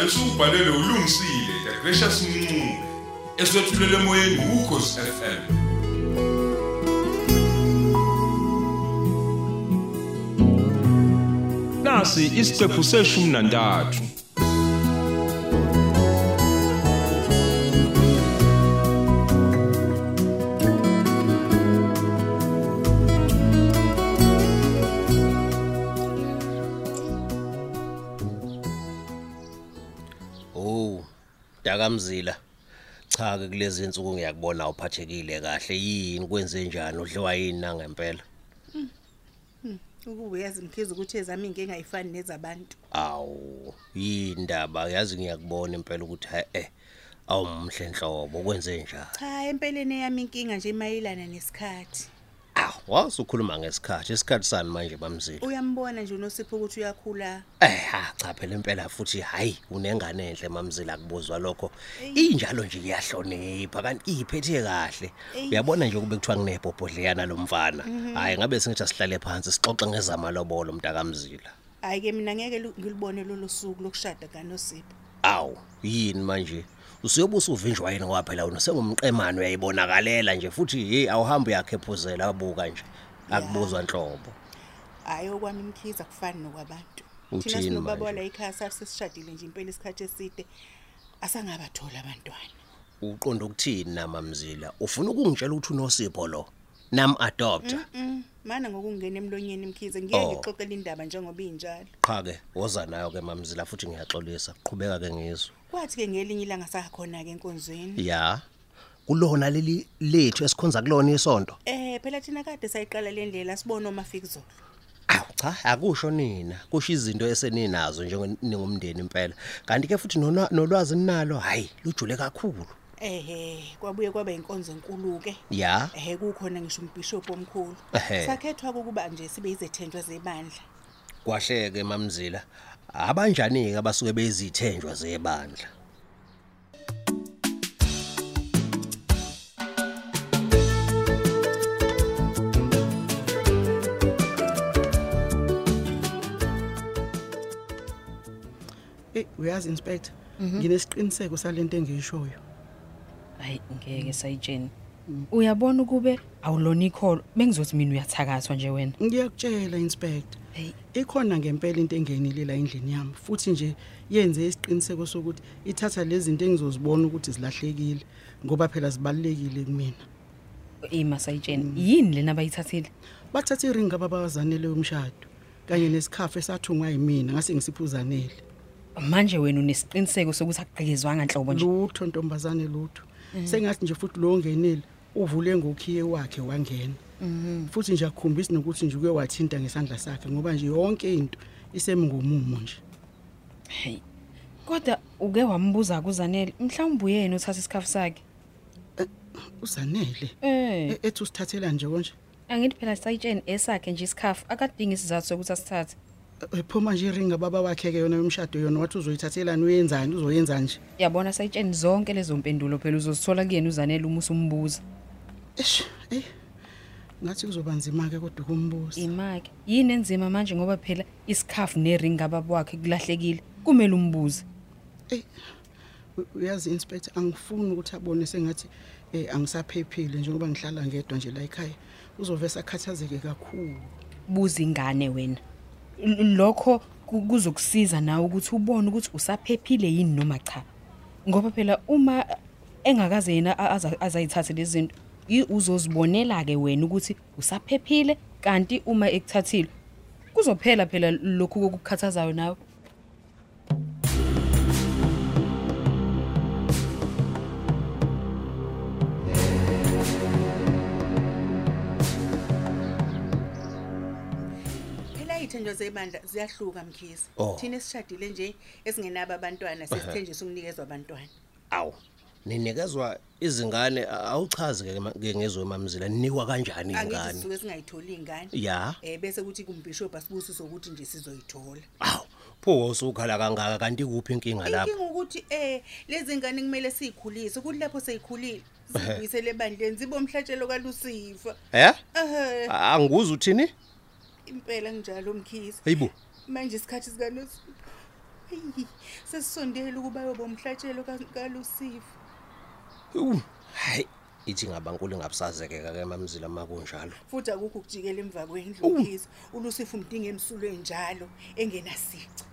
sihlalo esubhalelwe ulungisile the gracious mncube eswetshulele emoyeni ukhosi FM nasi isiqephu seshumi nantathu. Dakamzila. Cha ke kulezi insuku ngiyakubona uphathekile kahle yini kwenze njani udliwa yini na ngempela? Ukube yazi mkhize ukuthi ezami inkinga ayifani nezabantu. Awu, yindaba yazi ngiyakubona impela ukuthi ha eh awumhle nhlobo kwenze njani? Cha empeleni eyami inkinga nje imayilana nesikhathi. Aw, wasukhuluma ngesikhathi, isikhathi sani manje bamzila? Uyambona nje unosipho ukuthi uyakhula. Eh ha cha phela impela futhi hayi unengane enhle mamzila kubuzwa lokho. Injalo nje iyahlonipha kanti iphethe kahle. Uyabona nje kube kuthiwa kunebhobhodleyana lomfana. Hayi ngabe singithi sihlale phansi sixoxe ngezamalobolo mntakamzila. Hayi ke mina ngeke lu- ngilibone lolo suku lokushada kaNosipho. Aw, yini manje? Usiyobusa uvinjwa yini ngoba phela wena sengumqemane uyayibonakalela nje futhi hey awuhambi yakhephuzela abuka nje. Akubuzwa nhlobo. Hayi okwami mkhize akufani nokwabantu. Uthini Thina sinobaba manje? la ekhaya sasishadile nje impela isikhathi eside asangabathola abantwana. Uqonda ukuthini na mamzila? Ufuna ukungitshela ukuthi unosipho lo? Nam adopter. Mm, mana ngokungena emlonyeni mkhize ngeke Oh. ngixoxele indaba njengoba injalo. Cha ke, woza nayo ke mamzila futhi ngiyaxolisa. Qhubeka ke ngizwe. Kwathi ke ngelinye ilanga sakhona ke enkonzweni. Ya. Kulona leli lethu esikhonza kulona isonto. Eh phela thina kade sayiqala le ndlela sibone omafikizolo. Aw cha, akusho nina. Kusho izinto eseninazo njengomndeni impela. Kanti ke futhi nona- nolwazi ninalo, hayi, lujule kakhulu. Ehe, kwabuye kwaba inkonzo enkulu ke. Ya. Ehe kukhona ngisho umbishop omkhulu. Ehhe. Sakhethwa ukuba nje sibe izethenjwa zebandla. Kwahleke mamzila. Abanjani ke abasuke bezithenjwa zebandla? Eh uyazi inspector nginesiqiniseko salento engiyishoyo hayi ngeke sayitsheni. Uyabona ukube awulona ikholo bengizothi mina uyathakathwa nje wena. Ngiyakutshela inspector. Hey. Ikhona ngempela into engenile la endlini yami futhi nje yenze isiqiniseko sokuthi ithatha lezi zinto engizozibona ukuthi zilahlekile ngoba phela zibalekile kumina. Ima sayitsheni yini lena bayithathile bathatha iringa babazanele umshado kanye nesikhafu esathungwa yimina ngase ngisiphuzanele. Manje wena unesiqiniseko sokuthi akuqekezwanga nhlobo nje? Lutho ntombazane lutho. Sengathi nje futhi lo ongenile uvule ngokhiye wakhe wangena. Futhi nje akukhombisi nokuthi nje uke wathinta ngesandla sakhe ngoba nje yonke into isemngomumo nje. Hey kodwa uke wambuza kuzanele mhlawumbe uyena uthatha isikhafu sakhe? Uzanele? Eh. E- ethi usithathela nje konje? Angithi phela sayitsheni esakhe nje isikhafu akadingi isizathu sokuthi asithathe. E, phuma nje iringa baba wakhe ke yona yomshado yona wathi uzoyithathelani uyenzani uzoyenza nje. Yabona sayitsheni zonke lezo mpendulo phela uzozithola kuyena uzanele uma usumbuza eish eh ngathi kuzoba nzima ke kodwa kumbuza imake yini enzima manje ngoba phela isikhafu neringa baba wakhe kulahlekile? Kumele umbuze. U- uyazi inspector angifuni ukuthi abone sengathi eh angisaphephile njengoba ngihlala ngedwa nje la ekhaya. Uzovesa akhathazeke kakhulu. Buza ingane wena. L- lokho ku- kuzokusiza nawe ukuthi ubone ukuthi usaphephile yini noma cha. Ngoba phela uma engakaze yena a- aza- azayithathe lezi zinto yi- uzozibonela ke wena ukuthi usaphephile kanti uma ekuthathile kuzophela phela lokhu kokukhathazayo nawe. Ithenjwa zebandla ziyahluka mkhize. Oh. Thina esishadile nje esingenabo abantwana sesithenjiswa ukunikezwa abantwana. Aw. Ninikezwa izingane awuchazi ke ngezwe mamzila ninikwa kanjani ingane? sisuke singayitholi ingane. Ya. Eh bese kuthi kumbishop asibusiso ukuthi nje sizoyithola. Aw. Pho usukhala kangaka kanti kuphi inkinga lapha? Inkinga ukuthi eh lezi ngane kumele sizikhulise ukuthi lapho seyikhulile sibuyisele ebandleni zibe umhlatshelo kaLucifer. Eh? Angibuza uthini? Impela njalo mkhize. Hayibo. Manje isikhathi sikaNosipho Eyi, sesisondele ukuba yoba umhlatshelo ka- kalusifu Wu, hayi ithi ngabankulu ngabusazekeka ke mamzila makunjalo futhi akukho ukujikela emva kwendlu ukhiza ulusifu umdinga emsulwe njalo engenasici.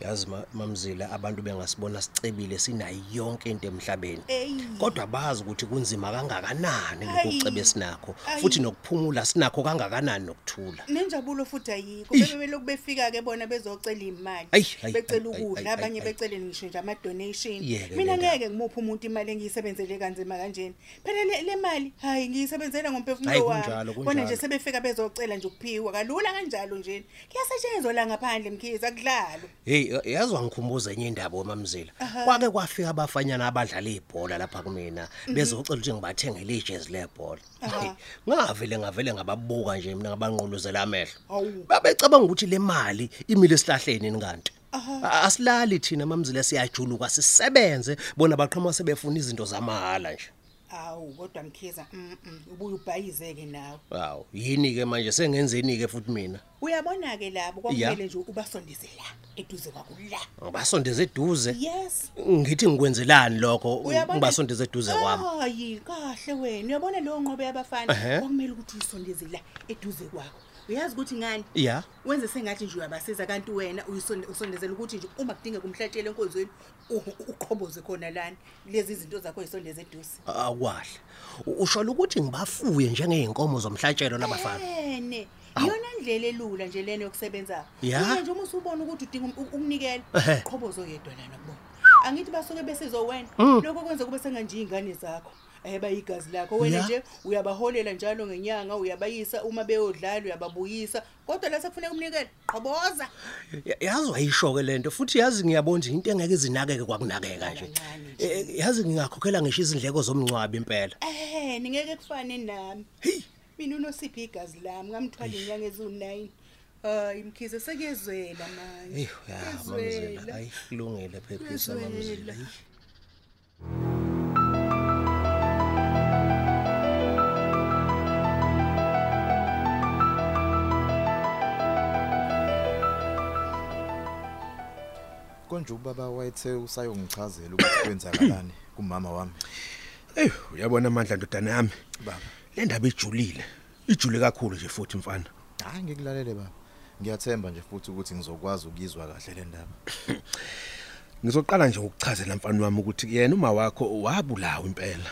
Yazi ma- mamzila abantu bengasibona sicebile sinayo yonke into emhlabeni Eyi. kodwa bazi ukuthi kunzima kangakanani Ayi. lokucebe sinakho Ayi. futhi nokuphumula sinakho kangakanani nokuthula nenjabulo futhi ayikho Ih. bebe belokhu befika-ke bona bezocela imali Ayi, ayi, becela ayi, ukudla ayi, abanye ayi, becele ngisho nje ama-donation Yeke mina le ndaba. ngeke ngimuphe umuntu imali engiyisebenzele kanzima kanjena phela le, le mali hhayi ngiyisebenzela Hayi, ngomphefumulo kunjalo, wami kunjalo. bona nje sebefika bezocela nje ukuphiwa kalula kanjalo njena kuyasetshenzwa la ngaphandle mkhizi akudlalwa Hey yazi wangikhumbuza enye indaba wamamzila kwake kwafika abafanyana abadlala ibhola lapha kumina bezocela ukuthi ngibathengele ijezi lebhola. Hey, ngavele ngavele ngababuka nje mina ngabanqolozela amehlo. Hawu. babecabanga ukuthi le mali imile esihlahleni kanti. A- asilali thina mamzila siyajuluka sisebenze. Bona baqhamuka sebefuna izinto zamahala nje. Awu kodwa mkhiza mm -mm, ubuye ubhayizeke nawe. Hawu yini ke manje? Sengenzeni ke futhi mina? Uyabona-ke labo Ya. kwamele nje ubasondeze la eduze kwakula. Ngibasondeze eduze? Yes. Ngithi ngikwenzelani lokho? Uyabona- ngibasondeze eduze kwami. Hayi kahle wena. Uyabona leyo nqobe yabafana? Ehhe. kwakumele ukuthi uyisondeze la eduze kwakho. Uyazi ukuthi ngani? Ya. Wenze sengathi nje uyabasiza kanti wena uyisonde- usondezela ukuthi nje uma kudingeka umhlatshelo enkonzweni u- uqhoboze khona lana. Lezi zinto zakho yisondeze eduze. Akwahle ushola ukuthi ngibafuye njengeyinkomo zomhlatshelo labafana ene. Iyona ndlela elula nje lena yokusebenza. Ya. Uye nje uma usubona ukuthi udinga um- ukunikela Ehhe. qhobozo yedwa lana kubona angithi basuke besizo wena lokho kwenza kube senganje iy'ngane zakho. Um bayigazi lakho wena Ya. nje uyabaholela njalo ngenyanga uyabayisa uma beyodlala uyababuyisa kodwa la sekufuneka umnikele qhoboza Ya- yazi wayisho-ke le nto futhi yazi ngiyabona nje into engeke izinakeke kwakunakeka nje Kancane nje. Eh, yazi ngingakhokhela ngisho izindleko zomngcwabi impela Eh, ningeke kufane nami. Mina unosiphi igazi lami ngamthwala inyanga ezu9. Hayi mkhize sekuyezwela manje. eyi ya mamzela Kuyezwela. hayi kulungile phephisa Kuyezwela. Mamzela hayi. konje ubaba wayethe usayongichazela ukuthi kwenzakalani kumama wami Ey, uyabona amandla ndodana yami. baba Le ndaba ijulile. Ijule kakhulu nje futhi mfana. hayi ngikulalele baba ngiyathemba nje futhi ukuthi ngizokwazi ukuyizwa kahle le ndaba Ngizoqala nje ukuchazela mfana wami ukuthi yena uma wakho wabulawa impela.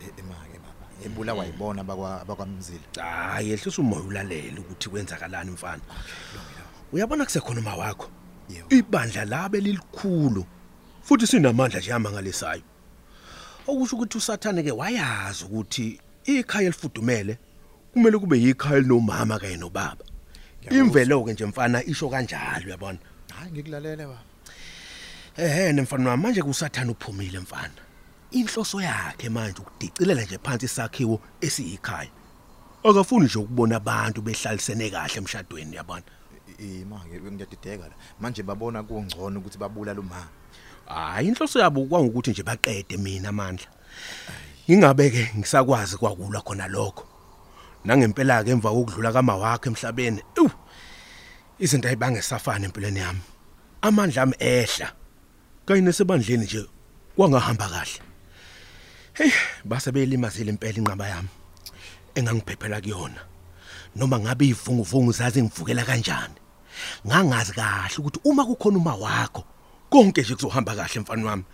E- emake baba ebulawa yibona bakwa bakwamzila Hayi, ehlisa umoya ulalele ukuthi kwenzakalani mfana. Uyabona kusekhona uma wakho. Ibandla labe lilikhulu. Futhi sinamandla nje amangalisayo. Okusho ukuthi uSathane ke wayazi ukuthi ikhaya elifudumele kumele kube yikhaya linomama kanye nobaba. Imvelo ke nje mfana isho kanjalo uyabona. hayi ngikulalele baba Ehhe nemfana wami manje kusathana uphumile mfana. Inhloso yakhe manje ukudicilela nje phansi isakhiwo esiyikhaya. Akafuni nje ukubona abantu behlalisene kahle emshadweni yabona. Imake ngiyadideka la manje babona kungcono ukuthi babulala uma Hayi inhloso yabo kwangukuthi nje baqede mina amandla. Ngingabe ke ngisakwazi kwakulwa khona lokho. Nangempela ke emva kokudlula kama wakhe emhlabeni. Ew. Izinto ayibangesafana empilweni yami. Amandla ami ehla. Kanye nesebandleni nje kwangahamba kahle. Hey, base beyilimazile impela inqaba yami. Engangiphephela kuyona. Noma ngabe ivunguvungu zazi ngivukela kanjani. Ngangazi kahle ukuthi uma kukhona uma wakho konke nje kuzohamba kahle mfana wami.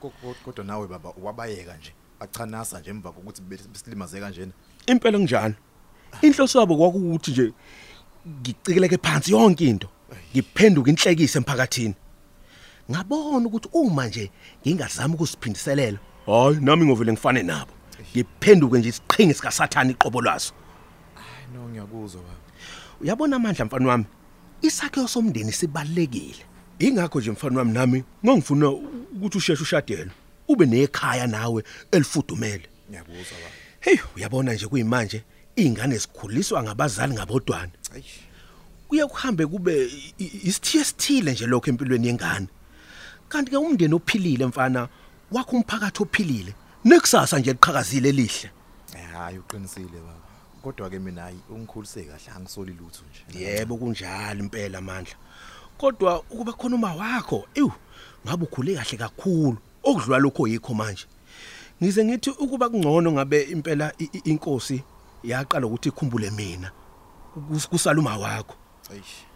Ko- ko- kodwa nawe baba wabayeka nje achanasa nje emva kokuthi besilimaze kanjena Impela kunjani? Inhloso yabo kwakukuthi nje ngicikeleke phansi yonke into. Ngiphenduke inhlekise emphakathini. Ngabona ukuthi uma nje ngingazama ukusiphindiselela, hayi nami ngovele ngifane nabo. Ngiphenduke nje isiqhingi sika Sathani iqobo lwaso. No ngiyakuzwa baba Uyabona amandla mfana wami? Isakhiwo somndeni sibalekile. Ingakho nje mfana wami nami ngangifuna ukuthi usheshe ushadele. Ube nekhaya nawe elifudumele. ngiyakuzwa baba Hey, uyabona nje kuyimanje ingane zikhuliswa ngabazali ngabodwana. Kuye kuhambe kube isithiye sithile nje lokho empilweni yengane. Kanti ke umndeni ophilile mfana wakho umphakathi ophilile. Nekusasa nje liqhakazile elihle. hayi uqinisile baba kodwa ke mina hayi ungikhulise kahle angisoli lutho nje. Yebo kunjalo impela amandla. kodwa ukuba khona uma wakho ew ngabe ukhule kahle kakhulu okudlula lokho yikho manje. Ngize ngithi ukuba kungcono ngabe impela inkosi yaqala ukuthi ikhumbule mina kus- kusaluma wakho.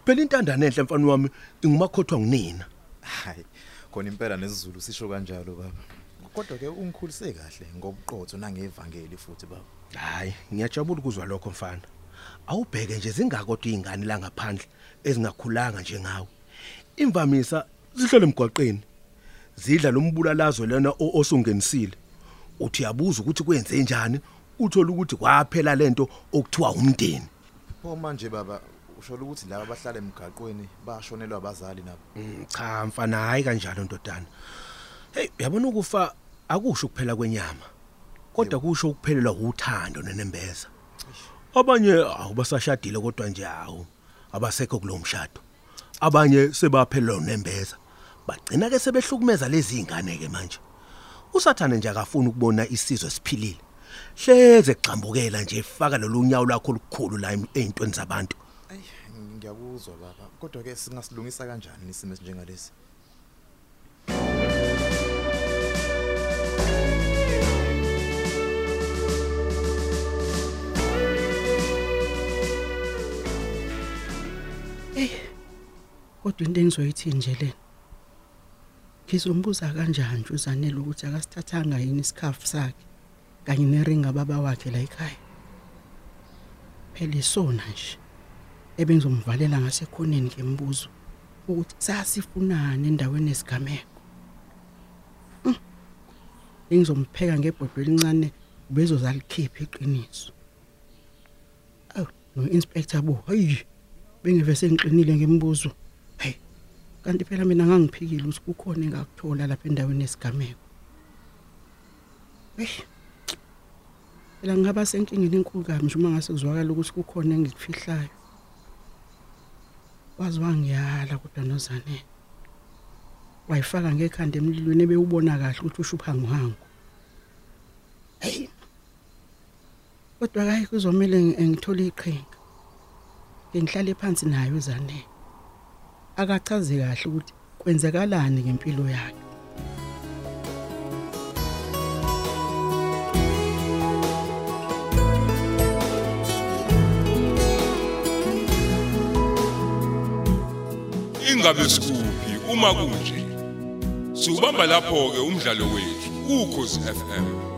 Phela intandane enhle mfana wami ingumakhothwa nginina Hayi, khona impela nesizulu sisho kanjalo baba. Kodwa ke ungikhulise kahle ngobuqotho nangevangeli futhi baba. hayi ngiyajabula ukuzwa lokho mfana. Awubheke nje zingakodwa izingane la ngaphandle ezingakhulanga njengawe imvamisa zihlele emgwaqeni zidla lombulalazo lena osungenisile. Uthi yabuza ukuthi kwenze njani? Uthola ukuthi kwaphela lento okuthiwa umndeni. Pho manje baba usho ukuthi laba abahlala emgaqweni bashonelwa abazali nabo. Mm, cha mfana hayi kanjalo ndodana. Hey uyabona ukufa akusho kuphela kwenyama kodwa kusho ukuphelelwa uthando nenembeza. Abanye awubasashadile kodwa nje awu abasekho kulo mshado. Abanye sebaphelelwa unembeza. Bagcina ke sebehlukumeza lezi zingane ke manje. Usathane nje akafuni ukubona isizwe siphilile. Hleze kuxambukela nje faka lolu nyawo lwakho olukhulu la em- ey'ntweni zabantu. Ayi, ngiyakuzwa baba. Kodwa ke singasilungisa kanjani isimo esinjengalesi? Kodwa into engizoyithi nje lena ngizombuza kanjani uzanele ukuthi akasithathanga yini isikhafu sakhe kanye neringa baba wakhe la ekhaya? Phela isona nje ebengizomvalela ngasekhoneni ngembuzo ukuthi sasifunani endaweni esigameko Mm. engizompheka ngebhodwe elincane ubezozalikhipha iqiniso. Aw no inspector bo hayi bengive sengiqinile ngembuzo. hey kanti phela mina ngangiphikile ukuthi kukhona engakuthola lapha endaweni esigameko hey phela ngaba senkingeni enkulu kabi nje uma ngase kuzwakala ukuthi kukhona engikufihlayo. Wazi wangiyala kodwa nozane. Wayifaka ngekhanda emlilweni ebewubona kahle ukuthi usho uphanguhangu hey kodwa kayi kuzomela ngi- ngithole iqhinga. Ngihlale phansi naye uzane akachaze kahle ukuthi kwenzekalani ngempilo yakhe. Ingabe sikuphi? Uma kunje siubamba lapho ke umdlalo wethu ukhozi FM